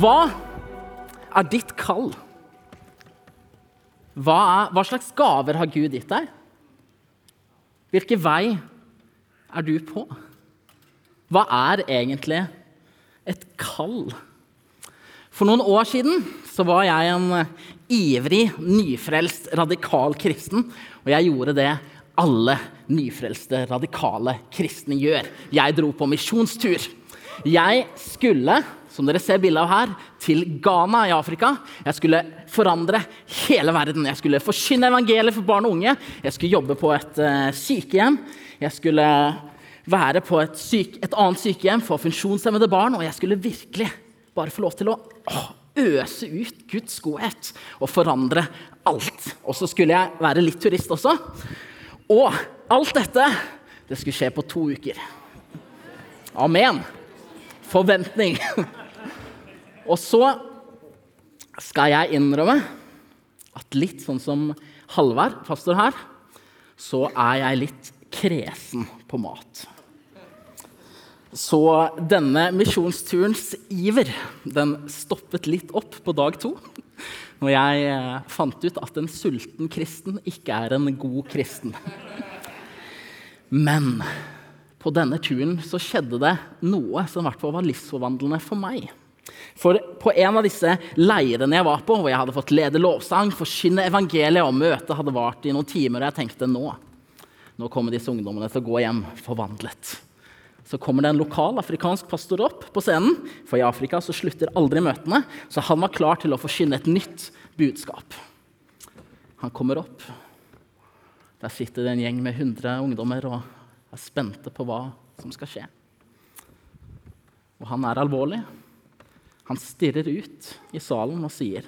Hva er ditt kall? Hva, er, hva, slags gaver har Gud gitt deg? Hvilken vei er du på? Hva er egentlig et kall? For noen år siden så var jeg en ivrig, nyfrelst, radikal kristen. Og jeg gjorde det alle nyfrelste, radikale kristne gjør. Jeg dro på misjonstur. Jeg skulle som dere ser bilde av her, til Ghana i Afrika. Jeg skulle forandre hele verden. Jeg skulle forkynne evangeliet for barn og unge. Jeg skulle jobbe på et uh, sykehjem. Jeg skulle være på et, syk, et, annet sykehjem for funksjonshemmede barn. Og jeg skulle virkelig bare få lov til å å, øse ut Guds godhet og forandre alt. Og så skulle jeg være litt turist også. Og alt dette det skulle skje på to uker. Amen. Forventning. Og så skal jeg innrømme at litt sånn som Halvard, pastor her, så er jeg litt kresen på mat. Så denne misjonsturens iver den stoppet litt opp på dag to. Når jeg eh, fant ut at en sulten kristen ikke er en god kristen. Men på denne turen så skjedde det noe som i var livsforvandlende for meg. For på en av disse leirene jeg var på, hvor jeg hadde fått lede lovsang, forkynne evangeliet, og møtet hadde vart i noen timer, og jeg tenkte nå, nå kommer disse ungdommene til å gå hjem forvandlet. Så kommer det en lokal afrikansk pastor opp på scenen, for i Afrika så slutter aldri møtene, så han var klar til å forkynne et nytt budskap. Han kommer opp. Der sitter det en gjeng med 100 ungdommer og er spente på hva som skal skje. Og han er alvorlig. Han stirrer ut i salen og sier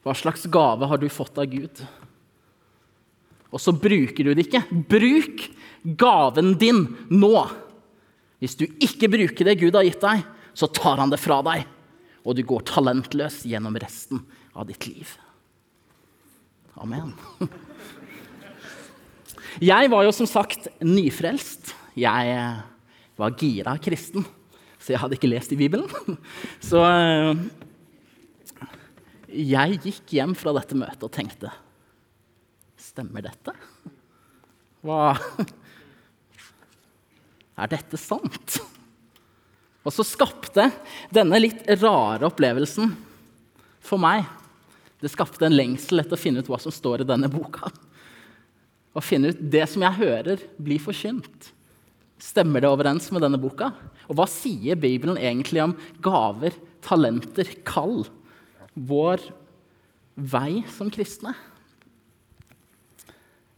Hva slags gave har du fått av Gud? Og så bruker du det ikke. Bruk gaven din nå! Hvis du ikke bruker det Gud har gitt deg, så tar han det fra deg. Og du går talentløs gjennom resten av ditt liv. Amen. Jeg var jo som sagt nyfrelst. Jeg var gira kristen så jeg hadde ikke lest i Bibelen. Så eh, jeg gikk hjem fra dette møtet og tenkte Stemmer dette? Hva Er dette sant? Og så skapte denne litt rare opplevelsen for meg Det skapte en lengsel etter å finne ut hva som står i denne boka. Og finne ut det som jeg hører, blir forkynt. Stemmer det overens med denne boka? Og hva sier Bibelen egentlig om gaver, talenter, kall? Vår vei som kristne?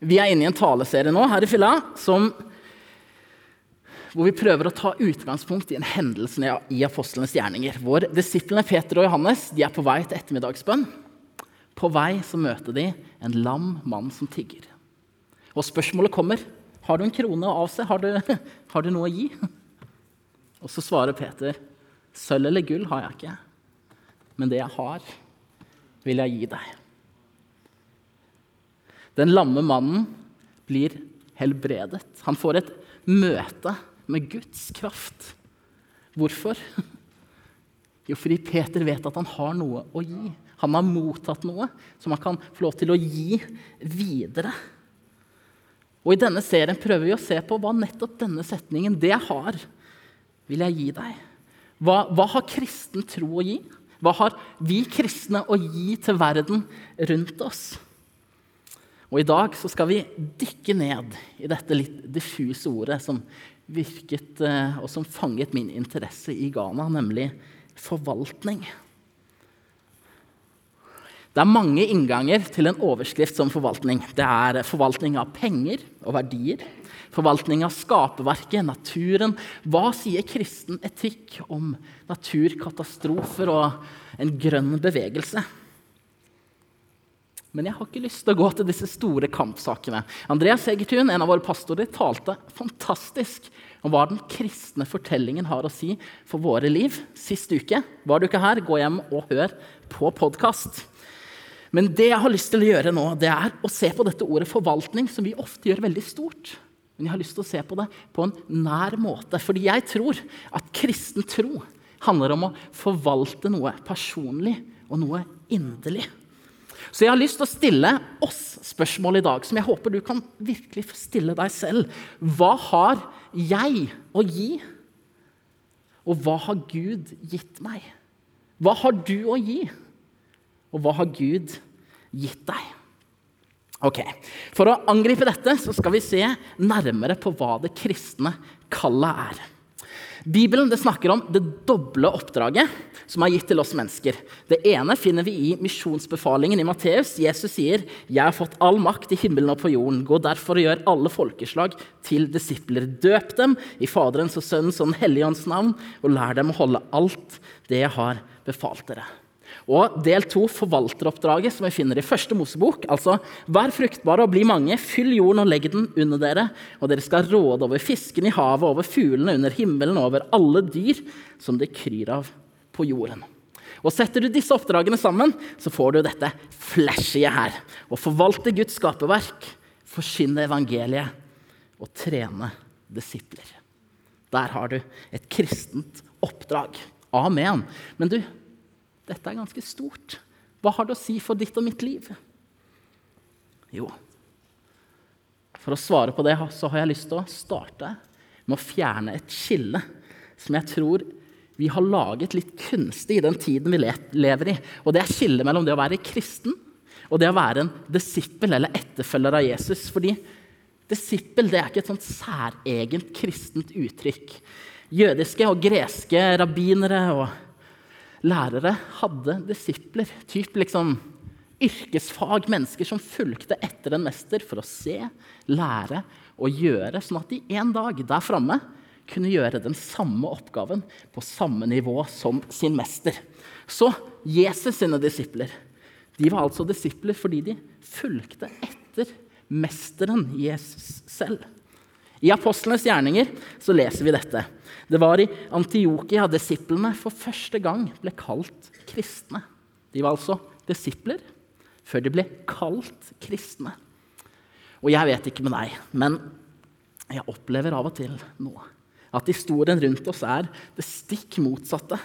Vi er inne i en taleserie nå her i Filla som, hvor vi prøver å ta utgangspunkt i en hendelse i apostlenes gjerninger. Hvor disiplene Peter og Johannes de er på vei til ettermiddagsbønn. På vei så møter de en lam mann som tigger. Og spørsmålet kommer har du en krone å avse? Har du, har du noe å gi? Og så svarer Peter, sølv eller gull har jeg ikke, men det jeg har, vil jeg gi deg. Den lamme mannen blir helbredet. Han får et møte med Guds kraft. Hvorfor? Jo, fordi Peter vet at han har noe å gi. Han har mottatt noe som han kan få lov til å gi videre. Og I denne serien prøver vi å se på hva nettopp denne setningen 'Det jeg har, vil jeg gi deg'. Hva, hva har kristen tro å gi? Hva har vi kristne å gi til verden rundt oss? Og I dag så skal vi dykke ned i dette litt diffuse ordet som virket eh, og som fanget min interesse i Ghana, nemlig forvaltning. Det er mange innganger til en overskrift som forvaltning. Det er forvaltning av penger og verdier, forvaltning av skaperverket, naturen. Hva sier kristen etikk om naturkatastrofer og en grønn bevegelse? Men jeg har ikke lyst til å gå til disse store kampsakene. Andreas Egertun, en av våre pastorer, talte fantastisk om hva den kristne fortellingen har å si for våre liv sist uke. Var du ikke her, gå hjem og hør på podkast. Men det jeg har lyst til å gjøre nå, det er å se på dette ordet forvaltning, som vi ofte gjør veldig stort. Men jeg har lyst til å se på det på en nær måte. Fordi jeg tror at kristen tro handler om å forvalte noe personlig og noe inderlig. Så jeg har lyst til å stille oss spørsmål i dag, som jeg håper du kan virkelig stille deg selv. Hva har jeg å gi? Og hva har Gud gitt meg? Hva har du å gi? Og hva har Gud gitt deg? Ok, For å angripe dette så skal vi se nærmere på hva det kristne kallet er. Bibelen snakker om det doble oppdraget som er gitt til oss mennesker. Det ene finner vi i misjonsbefalingen i Matteus. Jesus sier, 'Jeg har fått all makt i himmelen og på jorden.' 'Gå derfor og gjør alle folkeslag til disipler.' 'Døp dem i Faderens og Sønnens og Den hellige ånds navn,' 'og lær dem å holde alt det jeg har befalt dere.' Og del to, forvalteroppdraget, som vi finner i første Mosebok. Altså, vær fruktbare og bli mange, fyll jorden og legg den under dere, og dere skal råde over fisken i havet, over fuglene under himmelen over alle dyr som det kryr av på jorden. Og Setter du disse oppdragene sammen, så får du dette flashige her. Å forvalte Guds skaperverk, forsyne evangeliet og trene disipler. Der har du et kristent oppdrag. Amen. Men du, dette er ganske stort. Hva har det å si for ditt og mitt liv? Jo, for å svare på det så har jeg lyst til å starte med å fjerne et skille som jeg tror vi har laget litt kunstig i den tiden vi lever i. Og det er skillet mellom det å være kristen og det å være en disippel eller etterfølger av Jesus. Fordi disippel det er ikke et sånt særegent kristent uttrykk. Jødiske og greske rabbinere og lærere hadde disipler. Typ liksom yrkesfag, mennesker som fulgte etter en mester for å se, lære og gjøre, sånn at de en dag der framme kunne gjøre den samme oppgaven på samme nivå som sin mester. Så Jesus sine disipler de var altså disipler fordi de fulgte etter mesteren Jesus selv. I apostlenes gjerninger så leser vi dette. Det var i Antiokia disiplene for første gang ble kalt kristne. De var altså disipler før de ble kalt kristne. Og jeg vet ikke med deg, men jeg opplever av og til nå at historien rundt oss er det stikk motsatte.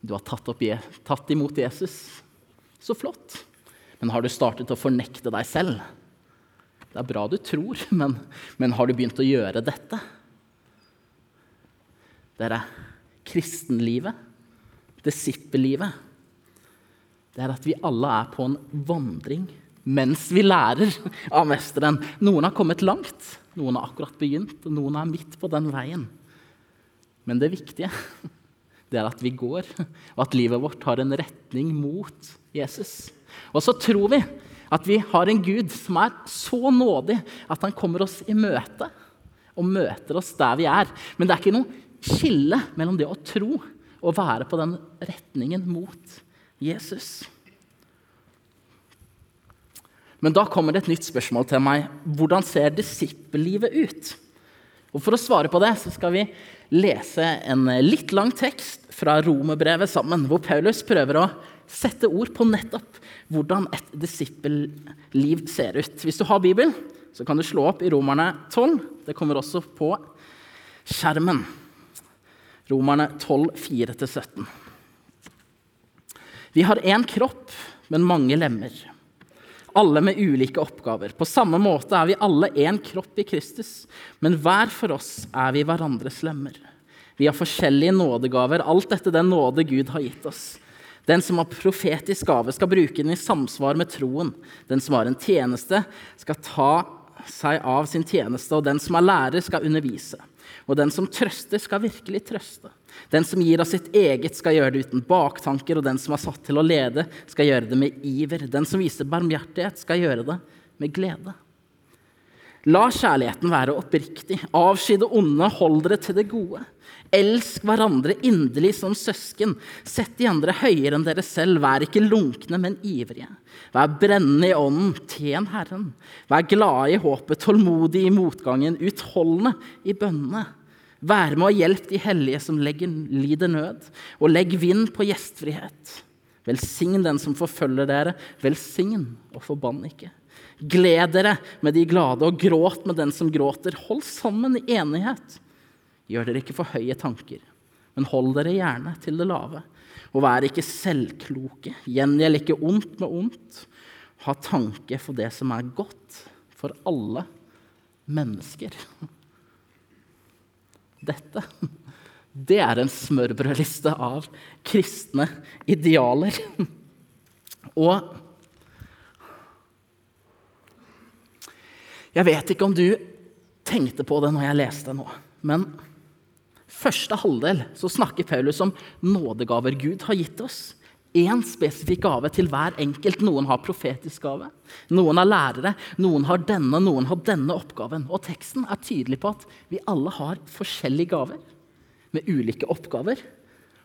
Du har tatt, opp, tatt imot Jesus. Så flott. Men har du startet å fornekte deg selv? Det er bra du tror, men, men har du begynt å gjøre dette? Dere, kristenlivet, disippellivet, det er at vi alle er på en vandring mens vi lærer av mesteren. Noen har kommet langt, noen har akkurat begynt, og noen er midt på den veien. Men det viktige det er at vi går, og at livet vårt har en retning mot Jesus. Og så tror vi at vi har en Gud som er så nådig at han kommer oss i møte og møter oss der vi er. Men det er ikke noe skille mellom det å tro og være på den retningen mot Jesus. Men da kommer det et nytt spørsmål til meg. Hvordan ser disippellivet ut? Og For å svare på det så skal vi lese en litt lang tekst fra romerbrevet sammen, hvor Paulus prøver å sette ord på nettopp hvordan et disippelliv ser ut. Hvis du har Bibelen, så kan du slå opp i Romerne 12. Det kommer også på skjermen. Romerne 12, 4-17. Vi har én kropp, men mange lemmer. Alle med ulike oppgaver. På samme måte er vi alle én kropp i Kristus, men hver for oss er vi hverandres lemmer. Vi har forskjellige nådegaver, alt etter den nåde Gud har gitt oss. Den som har profetisk gave, skal bruke den i samsvar med troen. Den som har en tjeneste, skal ta seg av sin tjeneste, og den som er lærer, skal undervise. Og den som trøster, skal virkelig trøste. Den som gir av sitt eget, skal gjøre det uten baktanker, og den som er satt til å lede, skal gjøre det med iver. Den som viser barmhjertighet, skal gjøre det med glede. La kjærligheten være oppriktig. Avsky det onde, hold dere til det gode. Elsk hverandre inderlig som søsken. Sett de andre høyere enn dere selv. Vær ikke lunkne, men ivrige. Vær brennende i ånden, tjen Herren. Vær glade i håpet, tålmodig i motgangen, utholdende i bønnene. Vær med og hjelp de hellige som legger, lider nød, og legg vind på gjestfrihet. Velsign den som forfølger dere, velsign og forbann ikke. Gled dere med de glade, og gråt med den som gråter. Hold sammen i enighet. Gjør dere ikke for høye tanker, men hold dere gjerne til det lave. Og vær ikke selvkloke. Gjengjeld ikke ondt med ondt. Ha tanke for det som er godt for alle mennesker. Dette det er en smørbrødliste av kristne idealer. Og jeg vet ikke om du tenkte på det når jeg leste nå, men første halvdel så snakker Paulus om nådegaver Gud har gitt oss. Én spesifikk gave til hver enkelt. Noen har profetisk gave, noen har lærere, noen har denne, noen har denne oppgaven. Og teksten er tydelig på at vi alle har forskjellige gaver med ulike oppgaver,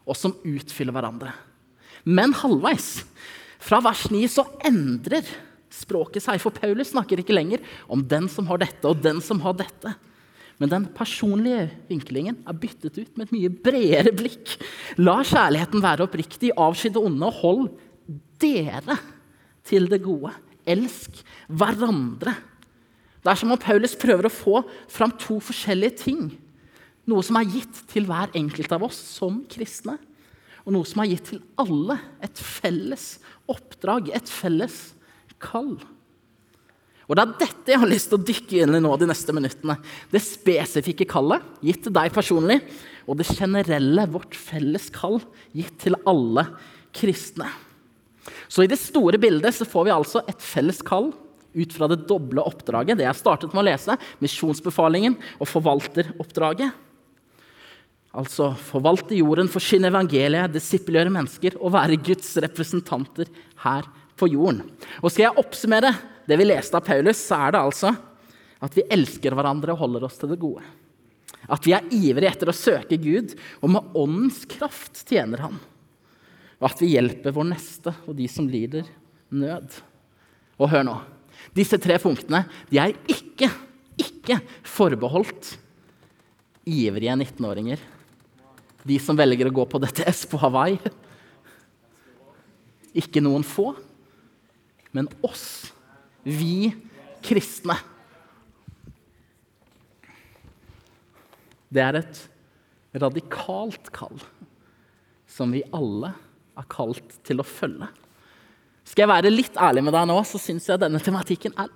og som utfyller hverandre. Men halvveis, fra vers 9, så endrer språket seg. For Paulus snakker ikke lenger om den som har dette, og den som har dette. Men den personlige vinklingen er byttet ut med et mye bredere blikk. La kjærligheten være oppriktig, avsky det onde, og hold dere til det gode. Elsk hverandre. Det er som om Paulus prøver å få fram to forskjellige ting. Noe som er gitt til hver enkelt av oss som kristne, og noe som er gitt til alle. Et felles oppdrag, et felles kall. Og Det er dette jeg har lyst til å dykke inn i nå de neste minuttene. Det spesifikke kallet gitt til deg personlig, og det generelle, vårt felles kall, gitt til alle kristne. Så i det store bildet så får vi altså et felles kall ut fra det doble oppdraget. Det jeg startet med å lese, misjonsbefalingen og forvalteroppdraget. Altså forvalte jorden, forsyne evangeliet, disippelgjøre mennesker og være Guds representanter her på jorden. Og Skal jeg oppsummere det vi leste av Paulus, så er det altså at vi elsker hverandre og holder oss til det gode. At vi er ivrige etter å søke Gud og med åndens kraft tjener Han. Og at vi hjelper vår neste og de som lider nød. Og hør nå. Disse tre punktene de er ikke, ikke forbeholdt ivrige 19-åringer de som velger å gå på DTS på Hawaii. Ikke noen få, men oss. Vi kristne. Det er et radikalt kall som vi alle er kalt til å følge. Skal jeg være litt ærlig med deg nå, så syns jeg denne tematikken er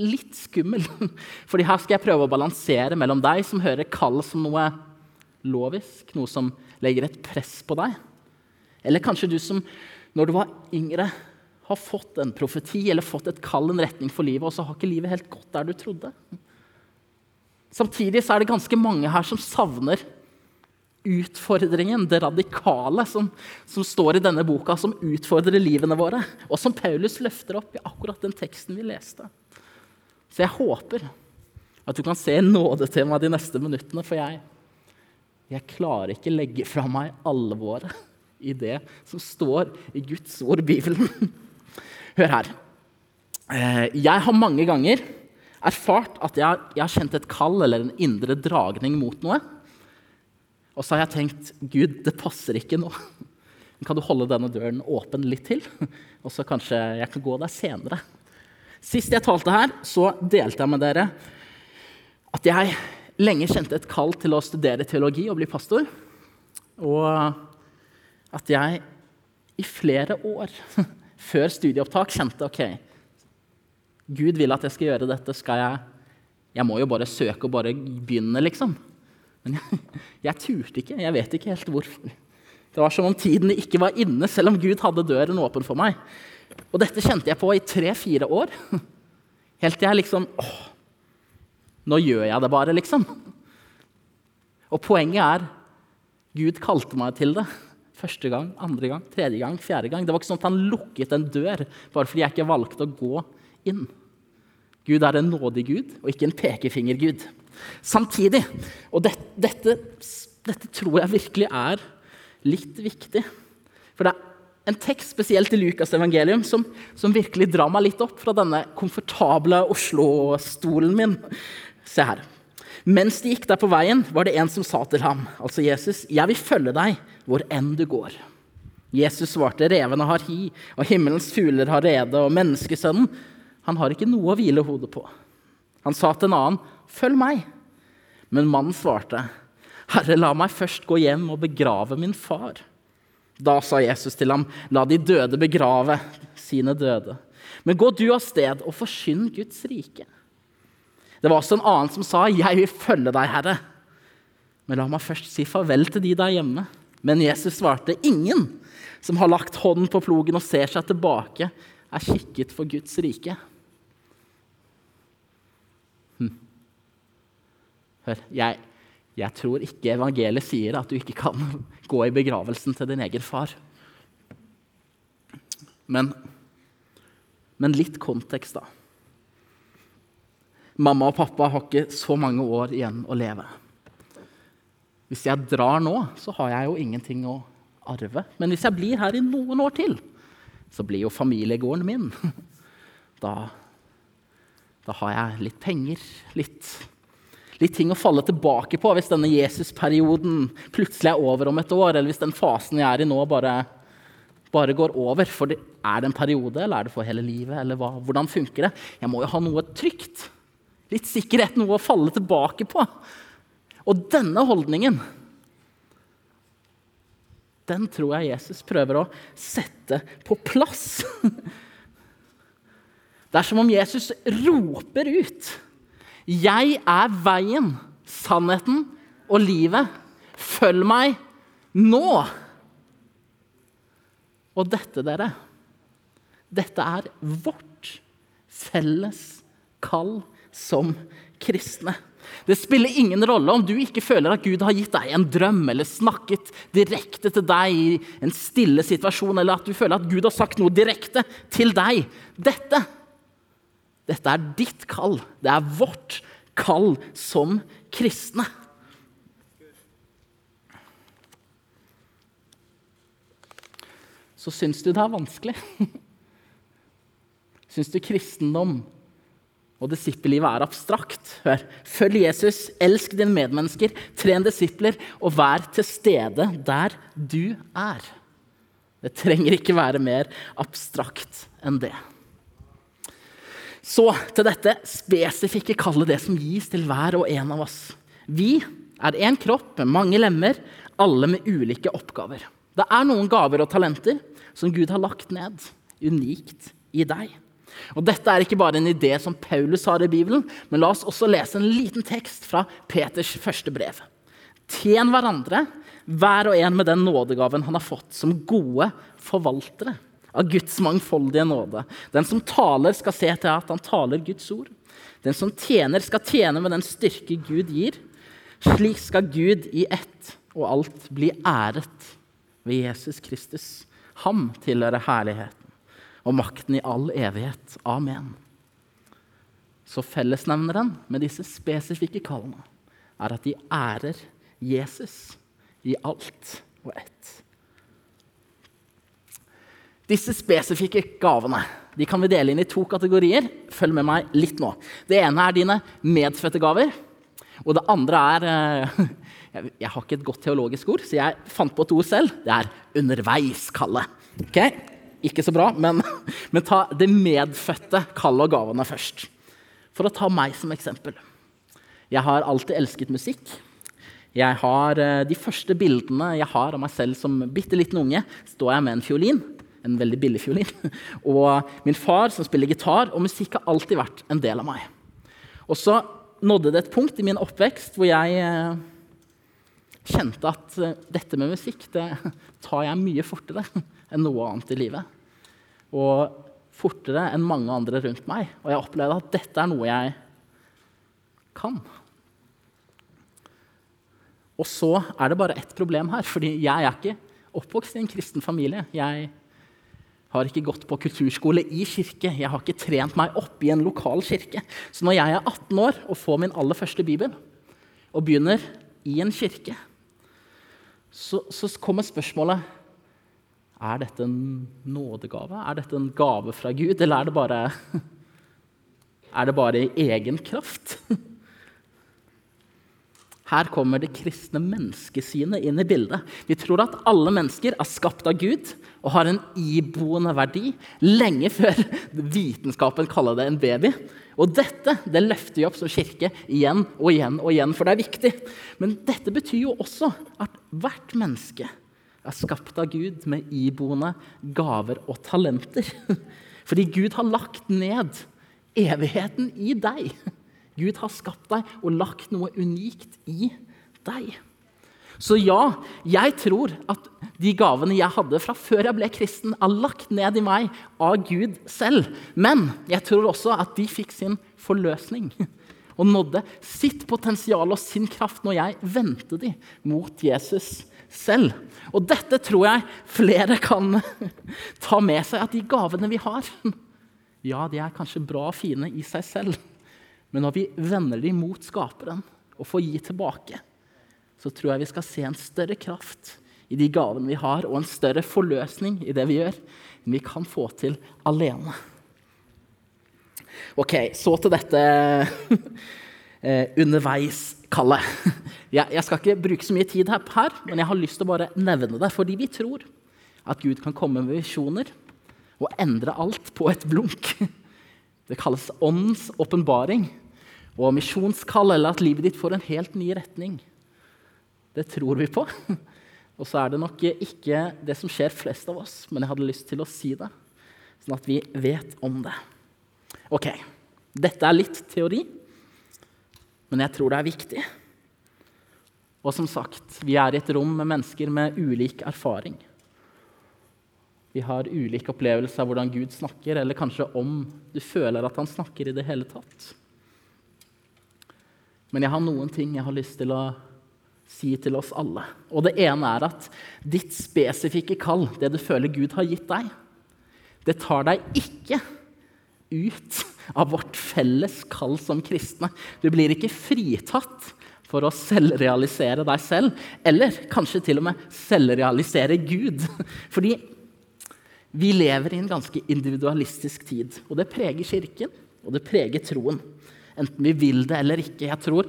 litt skummel. Fordi her skal jeg prøve å balansere mellom deg som hører kall som noe lovisk, noe som legger et press på deg. Eller kanskje du som når du var yngre, har fått en profeti eller fått et kall, en retning for livet, og så har ikke livet helt gått der du trodde. Samtidig så er det ganske mange her som savner utfordringen, det radikale, som, som, står i denne boka, som utfordrer livene våre, og som Paulus løfter opp i akkurat den teksten vi leste. Så jeg håper at du kan se nådetemaet de neste minuttene, for jeg jeg klarer ikke legge fra meg alvoret i det som står i Guds ord, Bibelen. Hør her. Eh, jeg har mange ganger erfart at jeg, jeg har kjent et kall eller en indre dragning mot noe. Og så har jeg tenkt Gud, det passer ikke nå. Kan du holde denne døren åpen litt til? Og så kanskje jeg kan gå der senere. Sist jeg talte her, så delte jeg med dere at jeg lenge kjente et kall til å studere teologi og bli pastor. Og at jeg i flere år før studieopptak kjente ok, Gud vil at jeg skal gjøre dette. skal Jeg jeg må jo bare søke og bare begynne, liksom. Men jeg, jeg turte ikke. Jeg vet ikke helt hvorfor. Det var som om tiden ikke var inne, selv om Gud hadde døren åpen for meg. Og dette kjente jeg på i tre-fire år. Helt til jeg liksom åh, nå gjør jeg det bare, liksom. Og poenget er Gud kalte meg til det. Første gang, andre gang, tredje gang, fjerde gang. Det var ikke sånn at han lukket en dør bare fordi jeg ikke valgte å gå inn. Gud er en nådig Gud og ikke en pekefingergud. Samtidig, og det, dette, dette tror jeg virkelig er litt viktig For det er en tekst spesielt i Lukas' evangelium som, som virkelig drar meg litt opp fra denne komfortable Oslo-stolen min. Se her. Mens de gikk der på veien, var det en som sa til ham, altså Jesus, 'Jeg vil følge deg hvor enn du går.' Jesus svarte, 'Revene har hi, og himmelens fugler har rede, og menneskesønnen, han har ikke noe å hvile hodet på.' Han sa til en annen, 'Følg meg.' Men mannen svarte, Herre, la meg først gå hjem og begrave min far. Da sa Jesus til ham, la de døde begrave sine døde. Men gå du av sted og forsyn Guds rike. Det var også en annen som sa, jeg vil følge deg, Herre. Men la meg først si farvel til de der hjemme. Men Jesus svarte, ingen som har lagt hånden på plogen og ser seg tilbake, er kikket for Guds rike. Hm. Hør, jeg, jeg tror ikke evangeliet sier at du ikke kan gå i begravelsen til din egen far. Men, men litt kontekst, da. Mamma og pappa har ikke så mange år igjen å leve. Hvis jeg drar nå, så har jeg jo ingenting å arve. Men hvis jeg blir her i noen år til, så blir jo familiegården min. Da, da har jeg litt penger, litt litt ting å falle tilbake på hvis denne Jesus-perioden plutselig er over om et år, eller hvis den fasen jeg er i nå, bare, bare går over. For det, er det en periode, eller er det for hele livet? eller hva? Hvordan funker det? Jeg må jo ha noe trygt. Litt sikkerhet, noe å falle tilbake på. Og denne holdningen den tror jeg Jesus prøver å sette på plass. Det er som om Jesus roper ut 'Jeg er veien, sannheten og livet. Følg meg nå!' Og dette, dere, dette er vårt felles kall som kristne. Det spiller ingen rolle om du ikke føler at Gud har gitt deg en drøm eller snakket direkte til deg i en stille situasjon, eller at du føler at Gud har sagt noe direkte til deg. Dette dette er ditt kall. Det er vårt kall som kristne. Så syns du det er vanskelig? Syns du kristendom og disippellivet er abstrakt? Hør. Følg Jesus, elsk dine medmennesker, tren disipler, og vær til stede der du er. Det trenger ikke være mer abstrakt enn det. Så til dette spesifikke kallet, det som gis til hver og en av oss. Vi er én kropp med mange lemmer, alle med ulike oppgaver. Det er noen gaver og talenter som Gud har lagt ned unikt i deg. Og Dette er ikke bare en idé som Paulus har i Bibelen, men la oss også lese en liten tekst fra Peters første brev. Tjen hverandre, hver og en med den nådegaven han har fått, som gode forvaltere av Guds mangfoldige nåde. Den som taler, skal se til at han taler Guds ord. Den som tjener, skal tjene med den styrke Gud gir. Slik skal Gud i ett og alt bli æret ved Jesus Kristus. Ham tilhører herligheten og makten i all evighet. Amen. Så fellesnevneren med disse spesifikke kallene er at de ærer Jesus i alt og ett. Disse spesifikke gavene de kan vi dele inn i to kategorier. Følg med meg litt nå. Det ene er dine medfødte gaver. Og det andre er eh, Jeg har ikke et godt teologisk ord, så jeg fant på et ord selv. Det er underveiskallet. Okay? Ikke så bra, men, men ta det medfødte kallet og gavene først. For å ta meg som eksempel. Jeg har alltid elsket musikk. Jeg har eh, De første bildene jeg har av meg selv som bitte liten unge, står jeg med en fiolin en veldig billig fiolin. Og min far som spiller gitar, og musikk har alltid vært en del av meg. Og så nådde det et punkt i min oppvekst hvor jeg eh, kjente at eh, dette med musikk det tar jeg mye fortere enn noe annet i livet. Og fortere enn mange andre rundt meg. Og jeg opplevde at dette er noe jeg kan. Og så er det bare ett problem her, fordi jeg er ikke oppvokst i en kristen familie. Jeg har ikke gått på kulturskole i kirke. Jeg har ikke trent meg opp i en lokal kirke. Så når jeg er 18 år og får min aller første bibel, og begynner i en kirke, så, så kommer spørsmålet er dette en nådegave. Er dette en gave fra Gud, eller er det bare, er det bare egen kraft? Her kommer det kristne menneskesynet inn i bildet. Vi tror at alle mennesker er skapt av Gud og har en iboende verdi, lenge før vitenskapen kaller det en baby. Og dette det løfter vi opp som kirke igjen og igjen og igjen, for det er viktig. Men dette betyr jo også at hvert menneske er skapt av Gud med iboende gaver og talenter. Fordi Gud har lagt ned evigheten i deg. Gud har skapt deg og lagt noe unikt i deg. Så ja, jeg tror at de gavene jeg hadde fra før jeg ble kristen, er lagt ned i meg av Gud selv. Men jeg tror også at de fikk sin forløsning og nådde sitt potensial og sin kraft når jeg vendte de mot Jesus selv. Og dette tror jeg flere kan ta med seg, at de gavene vi har, ja, de er kanskje bra og fine i seg selv. Men når vi vender dem mot Skaperen og får gi tilbake, så tror jeg vi skal se en større kraft i de gavene vi har, og en større forløsning i det vi gjør, enn vi kan få til alene. Ok, så til dette eh, underveiskallet. Jeg, skal ikke bruke så mye tid her, men jeg har lyst til å bare nevne det. Fordi vi tror at Gud kan komme med visjoner og endre alt på et blunk. Det kalles åndens åpenbaring og misjonskall, eller at livet ditt får en helt ny retning. Det tror vi på. Og så er det nok ikke det som skjer flest av oss, men jeg hadde lyst til å si det, sånn at vi vet om det. Ok, dette er litt teori, men jeg tror det er viktig. Og som sagt, vi er i et rom med mennesker med ulik erfaring. Vi har ulike opplevelser av hvordan Gud snakker, eller kanskje om du føler at han snakker i det hele tatt. Men jeg har noen ting jeg har lyst til å si til oss alle. Og det ene er at ditt spesifikke kall, det du føler Gud har gitt deg, det tar deg ikke ut av vårt felles kall som kristne. Du blir ikke fritatt for å selvrealisere deg selv, eller kanskje til og med selvrealisere Gud. Fordi vi lever i en ganske individualistisk tid, og det preger Kirken, og det preger troen. Enten vi vil det eller ikke. Jeg tror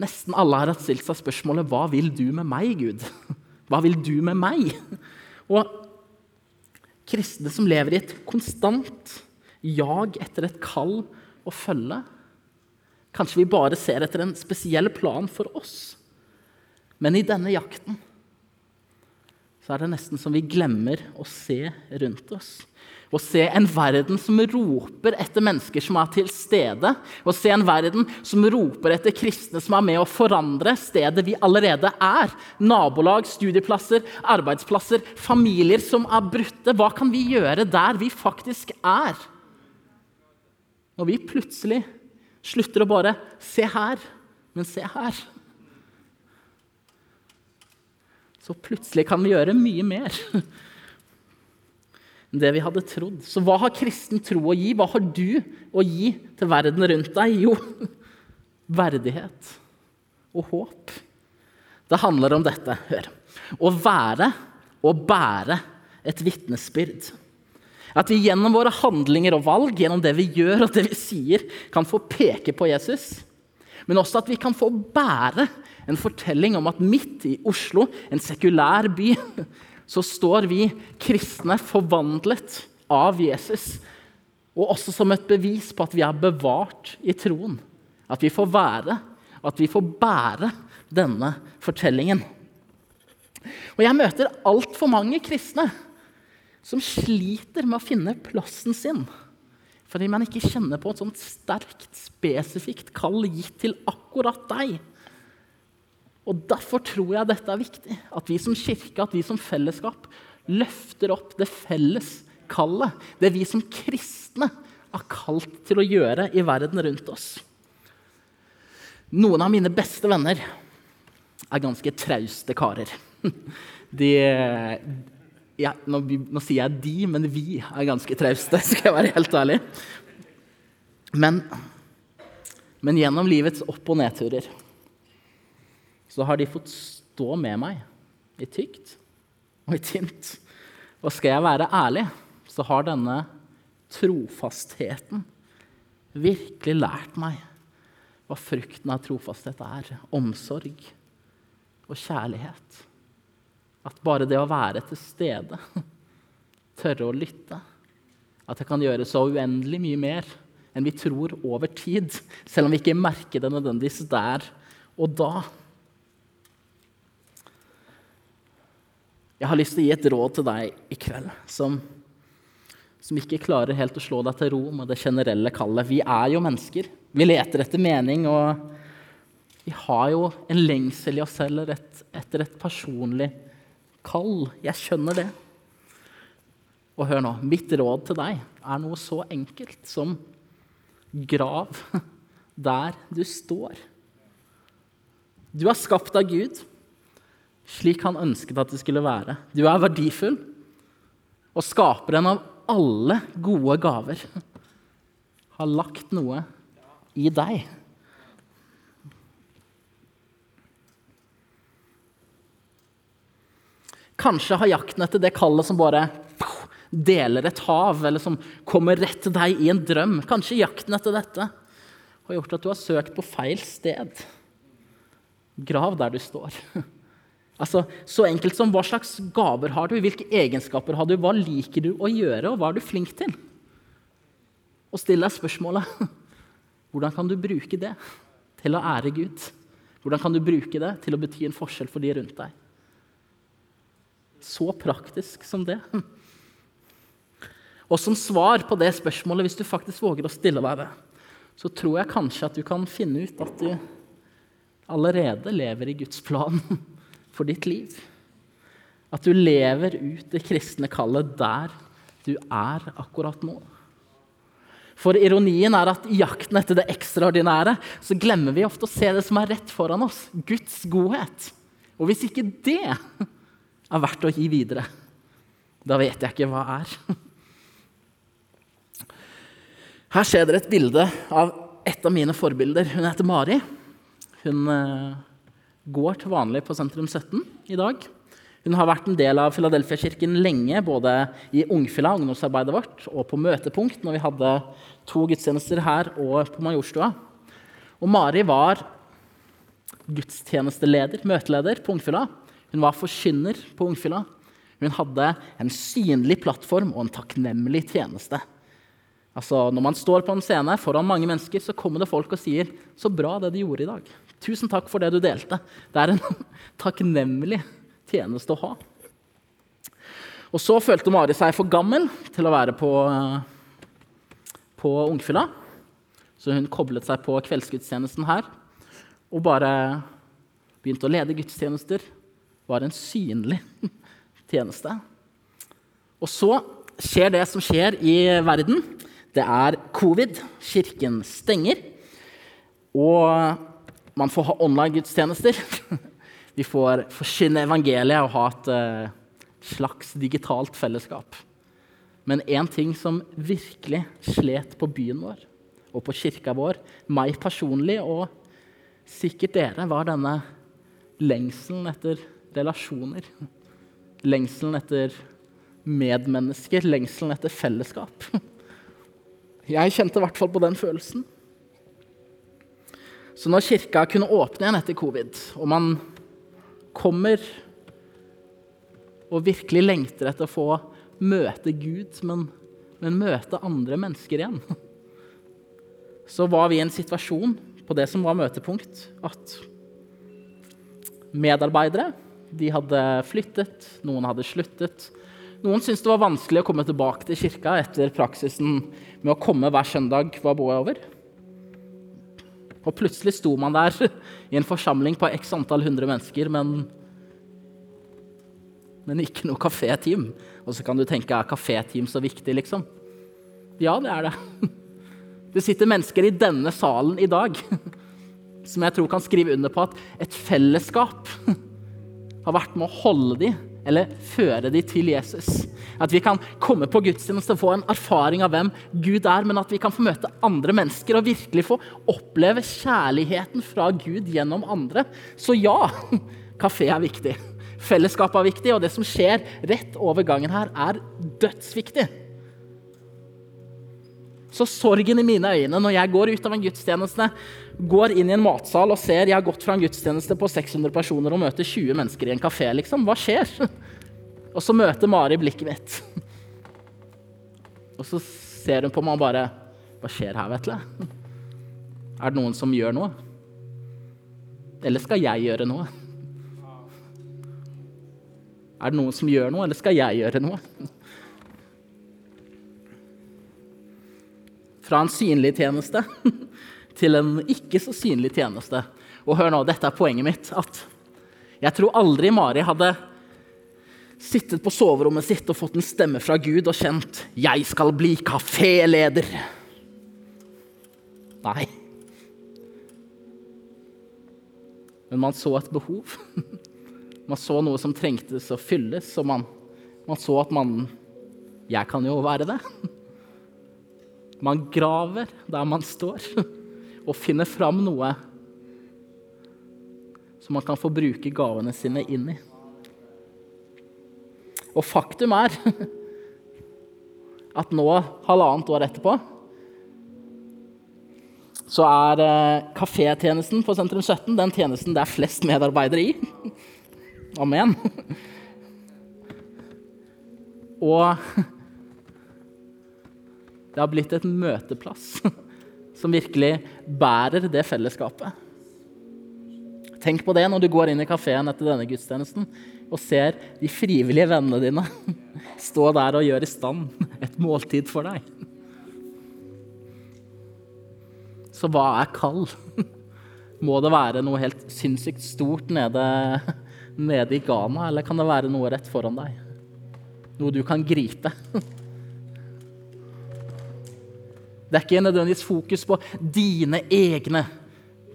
nesten alle har stilt seg spørsmålet hva vil du med meg, Gud? Hva vil du med meg? Og kristne som lever i et konstant jag etter et kall å følge. Kanskje vi bare ser etter en spesiell plan for oss. Men i denne jakten så er det nesten som vi glemmer å se rundt oss. Å se en verden som roper etter mennesker som er til stede. Å se en verden som roper etter kristne som er med å forandre stedet vi allerede er. Nabolag, studieplasser, arbeidsplasser, familier som er brutte. Hva kan vi gjøre der vi faktisk er? Når vi plutselig slutter å bare se her, men se her. Så plutselig kan vi gjøre mye mer enn det vi hadde trodd. Så hva har kristen tro å gi? Hva har du å gi til verden rundt deg? Jo, verdighet og håp. Det handler om dette. Hør. Å være og bære et vitnesbyrd. At vi gjennom våre handlinger og valg, gjennom det vi gjør og det vi sier, kan få peke på Jesus. Men også at vi kan få bære en fortelling om at midt i Oslo, en sekulær by, så står vi kristne forvandlet av Jesus. Og også som et bevis på at vi er bevart i troen. At vi får være, at vi får bære denne fortellingen. Og jeg møter altfor mange kristne som sliter med å finne plassen sin. Fordi man ikke kjenner på et sånt sterkt, spesifikt kall gitt til akkurat deg. Og Derfor tror jeg dette er viktig. At vi som kirke, at vi som fellesskap løfter opp det felles kallet. Det vi som kristne er kalt til å gjøre i verden rundt oss. Noen av mine beste venner er ganske trauste karer. De ja, nå, nå, sier jeg de, men vi er ganske trauste, skal jeg være helt ærlig. Men, men gjennom livets opp- og nedturer så har de fått stå med meg i tykt og i tynt. Og skal jeg være ærlig, så har denne trofastheten virkelig lært meg hva frukten av trofasthet er. Omsorg og kjærlighet. At bare det å være til stede, tørre å lytte, at det kan gjøre så uendelig mye mer enn vi tror over tid, selv om vi ikke merker det nødvendigvis der og da. Jeg har lyst til å gi et råd til deg i kveld som, som ikke klarer helt å slå deg til ro med det generelle kallet. Vi er jo mennesker. Vi leter etter mening, og vi har jo en lengsel i oss selv etter et personlig kall. Jeg skjønner det. Og hør nå, mitt råd til deg er noe så enkelt som grav der du står. Du er skapt av Gud slik han ønsket at du skulle være. Du er verdifull, og skaperen av alle gode gaver har lagt noe i deg. Kanskje har jakten etter det kallet som bare deler et hav, eller som kommer rett til deg i en drøm Kanskje jakten etter dette har gjort at du har søkt på feil sted. Grav der du står. Altså, Så enkelt som hva slags gaver har du, hvilke egenskaper har du, hva liker du å gjøre, og hva er du flink til? Og still deg spørsmålet hvordan kan du bruke det til å ære Gud? Hvordan kan du bruke det til å bety en forskjell for de rundt deg? Så praktisk som det. Og som svar på det spørsmålet, hvis du faktisk våger å stille deg det, så tror jeg kanskje at du kan finne ut at du allerede lever i Guds plan for ditt liv. At du lever ut det kristne kallet der du er akkurat nå. For ironien er at i jakten etter det ekstraordinære så glemmer vi ofte å se det som er rett foran oss Guds godhet. Og hvis ikke det er verdt å gi videre. Da vet jeg ikke hva er. Her ser dere et bilde av et av mine forbilder. Hun heter Mari. Hun eh, går til vanlig på Sentrum 17 i dag. Hun har vært en del av Filadelfia-kirken lenge, både i Ungfila, ungdomsarbeidet vårt, og på Møtepunkt, når vi hadde to gudstjenester her og på Majorstua. Og Mari var gudstjenesteleder, møteleder, på Ungfila. Hun var forkynner på Ungfylla. Hun hadde en synlig plattform og en takknemlig tjeneste. Altså, når man står på en scene foran mange mennesker, så kommer det folk og sier 'Så bra det du gjorde i dag'. 'Tusen takk for det du delte'. Det er en takknemlig tjeneste å ha. Og så følte Mari seg for gammel til å være på, på Ungfylla. Så hun koblet seg på kveldsgudstjenesten her og bare begynte å lede gudstjenester var en synlig tjeneste. Og så skjer det som skjer i verden. Det er covid. Kirken stenger. Og man får ha online-gudstjenester. Vi får forkynne evangeliet og ha et uh, slags digitalt fellesskap. Men én ting som virkelig slet på byen vår og på kirka vår, meg personlig og sikkert dere, var denne lengselen etter relasjoner. Lengselen etter medmennesker, lengselen etter fellesskap. Jeg kjente i hvert fall på den følelsen. Så når kirka kunne åpne igjen etter covid, og man kommer og virkelig lengter etter å få møte Gud, men, men møte andre mennesker igjen, så var vi i en situasjon på det som var møtepunkt, at medarbeidere de hadde flyttet, noen hadde sluttet. Noen syntes det var vanskelig å komme tilbake til kirka etter praksisen med å komme hver søndag var over. Og plutselig sto man der i en forsamling på x antall hundre mennesker, men, men ikke noe kaféteam. Og så kan du tenke er kaféteam så viktig, liksom? Ja, det er det. Det sitter mennesker i denne salen i dag som jeg tror kan skrive under på at et fellesskap har vært med å holde dem eller føre dem til Jesus. At vi kan komme på gudstjeneste og få en erfaring av hvem Gud er, men at vi kan få møte andre mennesker og virkelig få oppleve kjærligheten fra Gud gjennom andre. Så ja, kafé er viktig. Fellesskap er viktig, og det som skjer rett over gangen her, er dødsviktig. Så sorgen i mine øyne når jeg går ut av en gudstjeneste, går inn i en matsal og ser jeg har gått fra en gudstjeneste på 600 personer og møter 20 mennesker i en kafé, liksom. Hva skjer? Og så møter Mari blikket mitt. Og så ser hun på meg og bare Hva skjer her, Vetle? Er det noen som gjør noe? Eller skal jeg gjøre noe? Er det noen som gjør noe, eller skal jeg gjøre noe? Fra en synlig tjeneste til en ikke så synlig tjeneste. Og hør nå, dette er poenget mitt. At jeg tror aldri Mari hadde sittet på soverommet sitt og fått en stemme fra Gud og kjent 'Jeg skal bli kaféleder'. Nei. Men man så et behov. Man så noe som trengtes å fylles, og man, man så at man Jeg kan jo være det. Man graver der man står, og finner fram noe som man kan få bruke gavene sine inn i. Og faktum er at nå, halvannet år etterpå, så er eh, kafétjenesten på Sentrum 17 den tjenesten det er flest medarbeidere i. Amen. Og det har blitt et møteplass som virkelig bærer det fellesskapet. Tenk på det når du går inn i kafeen etter denne gudstjenesten og ser de frivillige vennene dine stå der og gjøre i stand et måltid for deg. Så hva er kall? Må det være noe helt sinnssykt stort nede, nede i Ghana, eller kan det være noe rett foran deg? Noe du kan gripe? Det er ikke nødvendigvis fokus på dine egne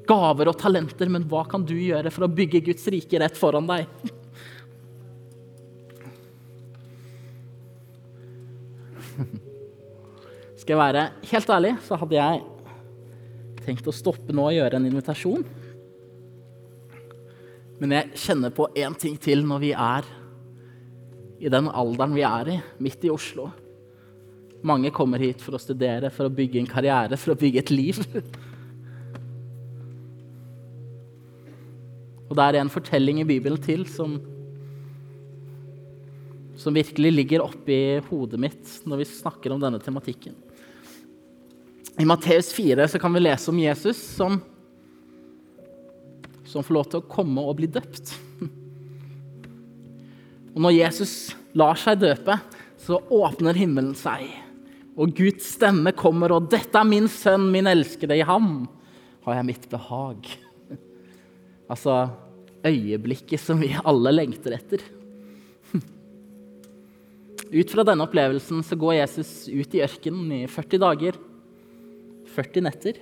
gaver og talenter, men hva kan du gjøre for å bygge Guds rike rett foran deg? Skal jeg være helt ærlig, så hadde jeg tenkt å stoppe nå og gjøre en invitasjon. Men jeg kjenner på én ting til når vi er i den alderen vi er i, midt i Oslo. Mange kommer hit for å studere, for å bygge en karriere, for å bygge et liv. Og det er en fortelling i Bibelen til som, som virkelig ligger oppi hodet mitt når vi snakker om denne tematikken. I Matteus 4 kan vi lese om Jesus som, som får lov til å komme og bli døpt. Og når Jesus lar seg døpe, så åpner himmelen seg. Og Guds stemme kommer, og 'Dette er min sønn, min elskede. I ham har jeg mitt behag'. Altså øyeblikket som vi alle lengter etter. Ut fra denne opplevelsen så går Jesus ut i ørkenen i 40 dager, 40 netter.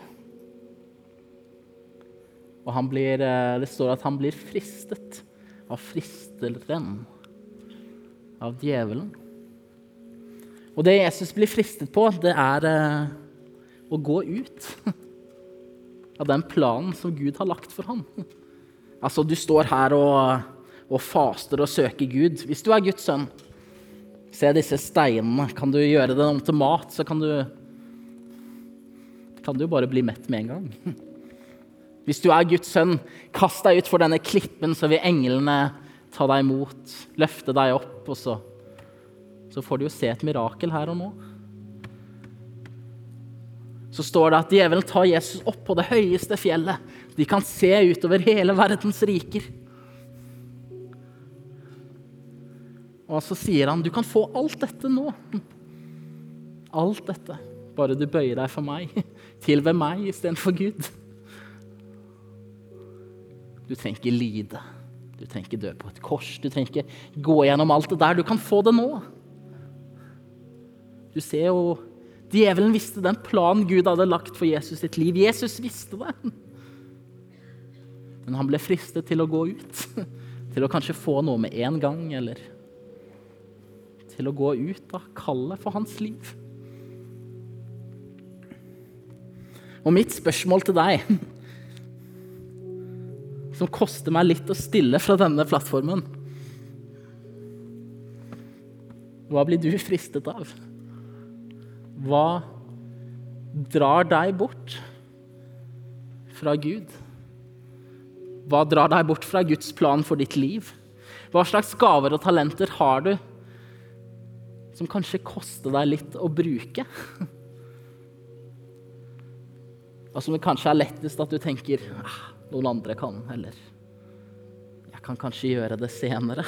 Og han blir, eh, det står at han blir fristet av fristeren, av djevelen. Og det Jesus blir fristet på, det er eh, å gå ut av den planen som Gud har lagt for ham. Altså, du står her og, og faster og søker Gud. Hvis du er Guds sønn, se disse steinene. Kan du gjøre det om til mat, så kan du kan du bare bli mett med en gang. Hvis du er Guds sønn, kast deg ut for denne klippen, så vil englene ta deg imot, løfte deg opp, og så, så får du jo se et mirakel her og nå. Så står det at djevelen tar Jesus opp på det høyeste fjellet. De kan se utover hele verdens riker. Og så sier han, 'Du kan få alt dette nå.' Alt dette. Bare du bøyer deg for meg. Til ved meg istedenfor Gud. Du trenger ikke lide. Du trenger ikke dø på et kors. Du trenger ikke gå gjennom alt det der. Du kan få det nå. Du ser jo Djevelen visste den planen Gud hadde lagt for Jesus sitt liv. Jesus visste det. Men han ble fristet til å gå ut. Til å kanskje få noe med en gang, eller til å gå ut av kallet for hans liv. Og mitt spørsmål til deg, som koster meg litt å stille fra denne plattformen Hva blir du fristet av? Hva drar deg bort fra Gud? Hva drar deg bort fra Guds plan for ditt liv? Hva slags gaver og talenter har du som kanskje koster deg litt å bruke? Og som det kanskje er lettest at du tenker ah, noen andre kan, eller jeg kan kanskje gjøre det senere.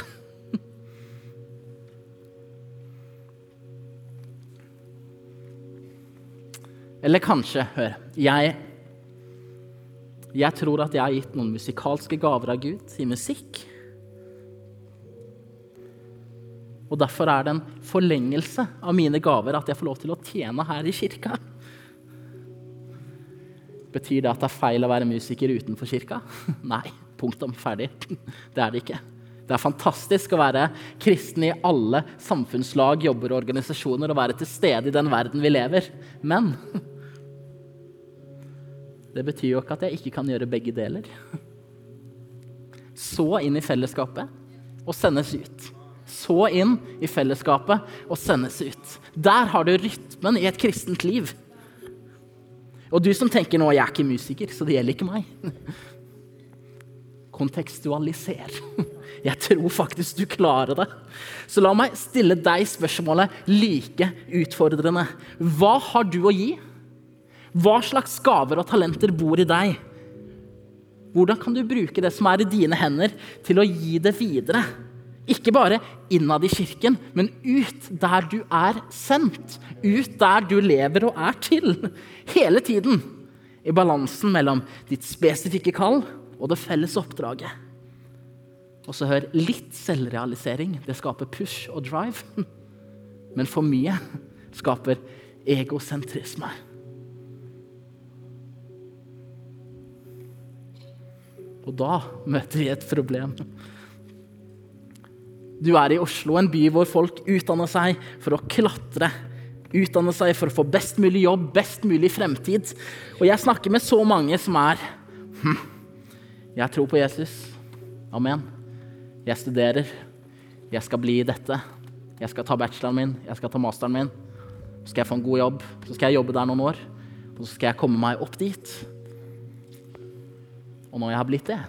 Eller kanskje, hør jeg, jeg tror at jeg har gitt noen musikalske gaver av Gud i musikk. Og derfor er det en forlengelse av mine gaver at jeg får lov til å tjene her i kirka. Betyr det at det er feil å være musiker utenfor kirka? Nei. Punktum. Ferdig. Det er det ikke. Det er fantastisk å være kristen i alle samfunnslag, jobber og organisasjoner og være til stede i den verden vi lever. Men det betyr jo ikke at jeg ikke kan gjøre begge deler. Så inn i fellesskapet og sendes ut. Så inn i fellesskapet og sendes ut. Der har du rytmen i et kristent liv. Og du som tenker nå, jeg er ikke musiker, så det gjelder ikke meg. Kontekstualiser. Jeg tror faktisk du klarer det. Så la meg stille deg spørsmålet like utfordrende. Hva har du å gi? Hva slags gaver og talenter bor i deg? Hvordan kan du bruke det som er i dine hender, til å gi det videre? Ikke bare innad i kirken, men ut der du er sendt. Ut der du lever og er til. Hele tiden. I balansen mellom ditt spesifikke kall og det felles oppdraget. Og så hør litt selvrealisering. Det skaper push og drive. Men for mye skaper egosentrisme. Og da møter vi et problem. Du er i Oslo, en by hvor folk utdanner seg for å klatre. Utdanner seg for å få best mulig jobb, best mulig fremtid. Og jeg snakker med så mange som er hm, Jeg tror på Jesus. Amen. Jeg studerer. Jeg skal bli dette. Jeg skal ta bacheloren min. Jeg skal ta masteren min. Så skal jeg få en god jobb. Så skal jeg jobbe der noen år. Og så skal jeg komme meg opp dit. Og når jeg har blitt det,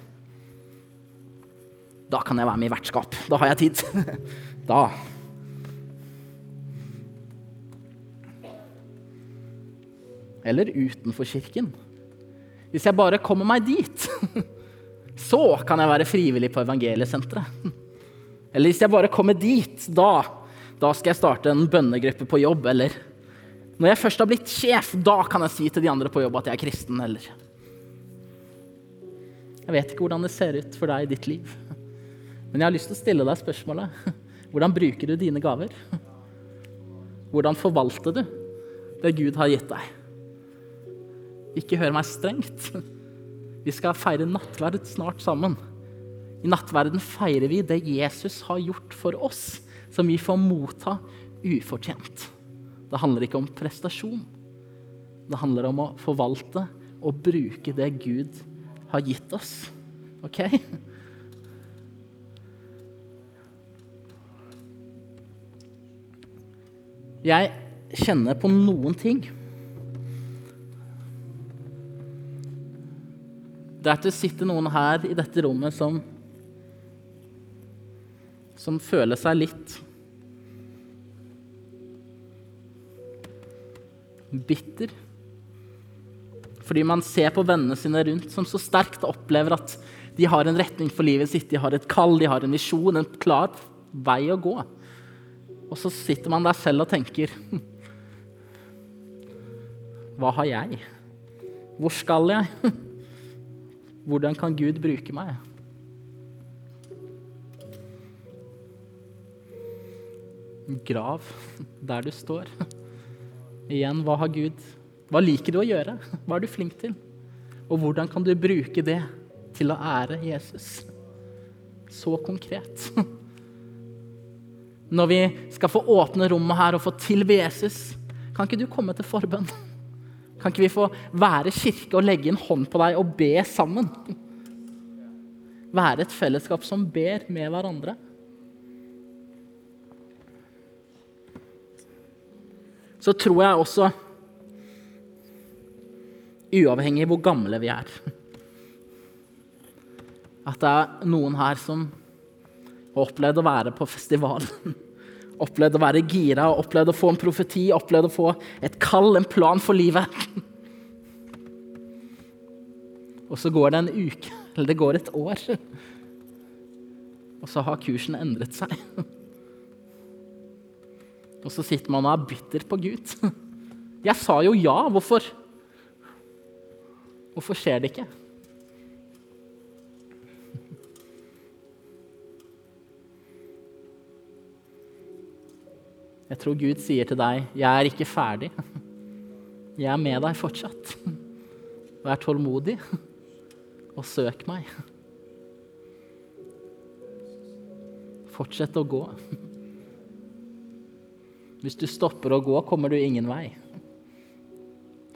da kan jeg være med i vertskap. Da har jeg tid. Da. Eller utenfor kirken. Hvis jeg bare kommer meg dit, så kan jeg være frivillig på evangeliesenteret. Eller hvis jeg bare kommer dit, da, da skal jeg starte en bønnegruppe på jobb. Eller når jeg først har blitt sjef, da kan jeg si til de andre på jobb at jeg er kristen. Eller jeg vet ikke hvordan det ser ut for deg i ditt liv. Men jeg har lyst til å stille deg spørsmålet. Hvordan bruker du dine gaver? Hvordan forvalter du det Gud har gitt deg? Ikke hør meg strengt. Vi skal feire nattverd snart sammen. I nattverden feirer vi det Jesus har gjort for oss, som vi får motta ufortjent. Det handler ikke om prestasjon. Det handler om å forvalte og bruke det Gud har har gitt oss. OK? Jeg kjenner på noen ting. Det er at det sitter noen her i dette rommet som som føler seg litt bitter fordi man ser på vennene sine rundt som så sterkt opplever at de har en retning for livet sitt, de har et kall, de har en visjon, en klar vei å gå. Og så sitter man der selv og tenker hm, Hva har jeg? Hvor skal jeg? Hvordan kan Gud bruke meg? Grav der du står. Igjen, hva har Gud hva liker du å gjøre? Hva er du flink til? Og hvordan kan du bruke det til å ære Jesus? Så konkret. Når vi skal få åpne rommet her og få tilbe Jesus, kan ikke du komme til forbønn? Kan ikke vi få være kirke og legge en hånd på deg og be sammen? Være et fellesskap som ber med hverandre? Så tror jeg også uavhengig av hvor gamle vi er. At det er noen her som har opplevd å være på festival. Opplevd å være gira, opplevd å få en profeti, opplevd å få et kall, en plan for livet. Og så går det en uke, eller det går et år, og så har kursen endret seg. Og så sitter man og er bitter på Gud. Jeg sa jo ja, hvorfor? Hvorfor skjer det ikke? Jeg tror Gud sier til deg, 'Jeg er ikke ferdig. Jeg er med deg fortsatt.' Vær tålmodig og søk meg. Fortsett å gå. Hvis du stopper å gå, kommer du ingen vei.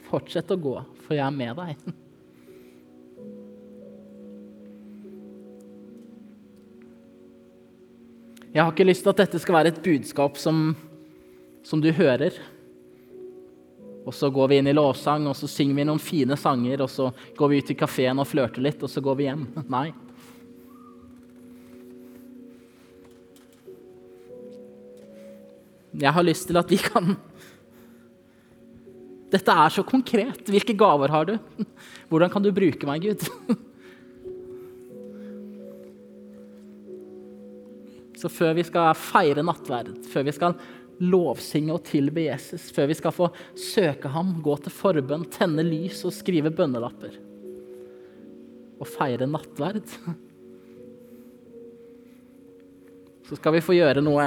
Fortsett å gå, for jeg er med deg. Jeg har ikke lyst til at dette skal være et budskap som, som du hører. Og så går vi inn i lovsang, og så synger vi noen fine sanger, og så går vi ut i kafeen og flørter litt, og så går vi hjem. Nei. Jeg har lyst til at vi kan Dette er så konkret. Hvilke gaver har du? Hvordan kan du bruke meg, Gud? Så før vi skal feire nattverd, før vi skal lovsynge og tilbe Jesus, før vi skal få søke ham, gå til forbønn, tenne lys og skrive bønnelapper og feire nattverd, så skal vi få gjøre noe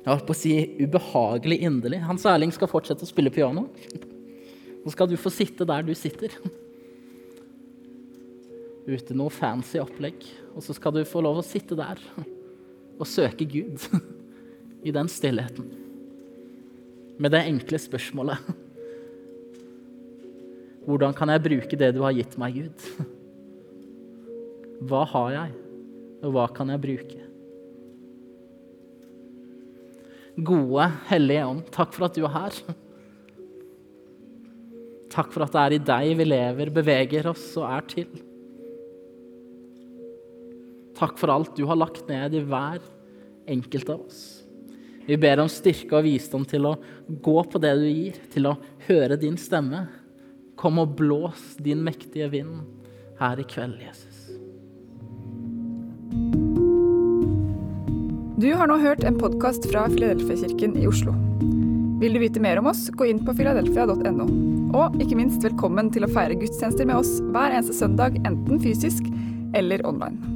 jeg holdt på å si ubehagelig inderlig. Hans Erling skal fortsette å spille piano. Så skal du få sitte der du sitter. Uten noe fancy opplegg. Og så skal du få lov å sitte der og søke Gud i den stillheten. Med det enkle spørsmålet Hvordan kan jeg bruke det du har gitt meg, Gud? Hva har jeg, og hva kan jeg bruke? Gode, hellige ånd, takk for at du er her. Takk for at det er i deg vi lever, beveger oss og er til. Takk for alt du har lagt ned i hver enkelt av oss. Vi ber om styrke og visdom til å gå på det du gir, til å høre din stemme. Kom og blås din mektige vind her i kveld, Jesus. Du har nå hørt en podkast fra Filadelfia-kirken i Oslo. Vil du vite mer om oss, gå inn på filadelfia.no. Og ikke minst velkommen til å feire gudstjenester med oss hver eneste søndag, enten fysisk eller online.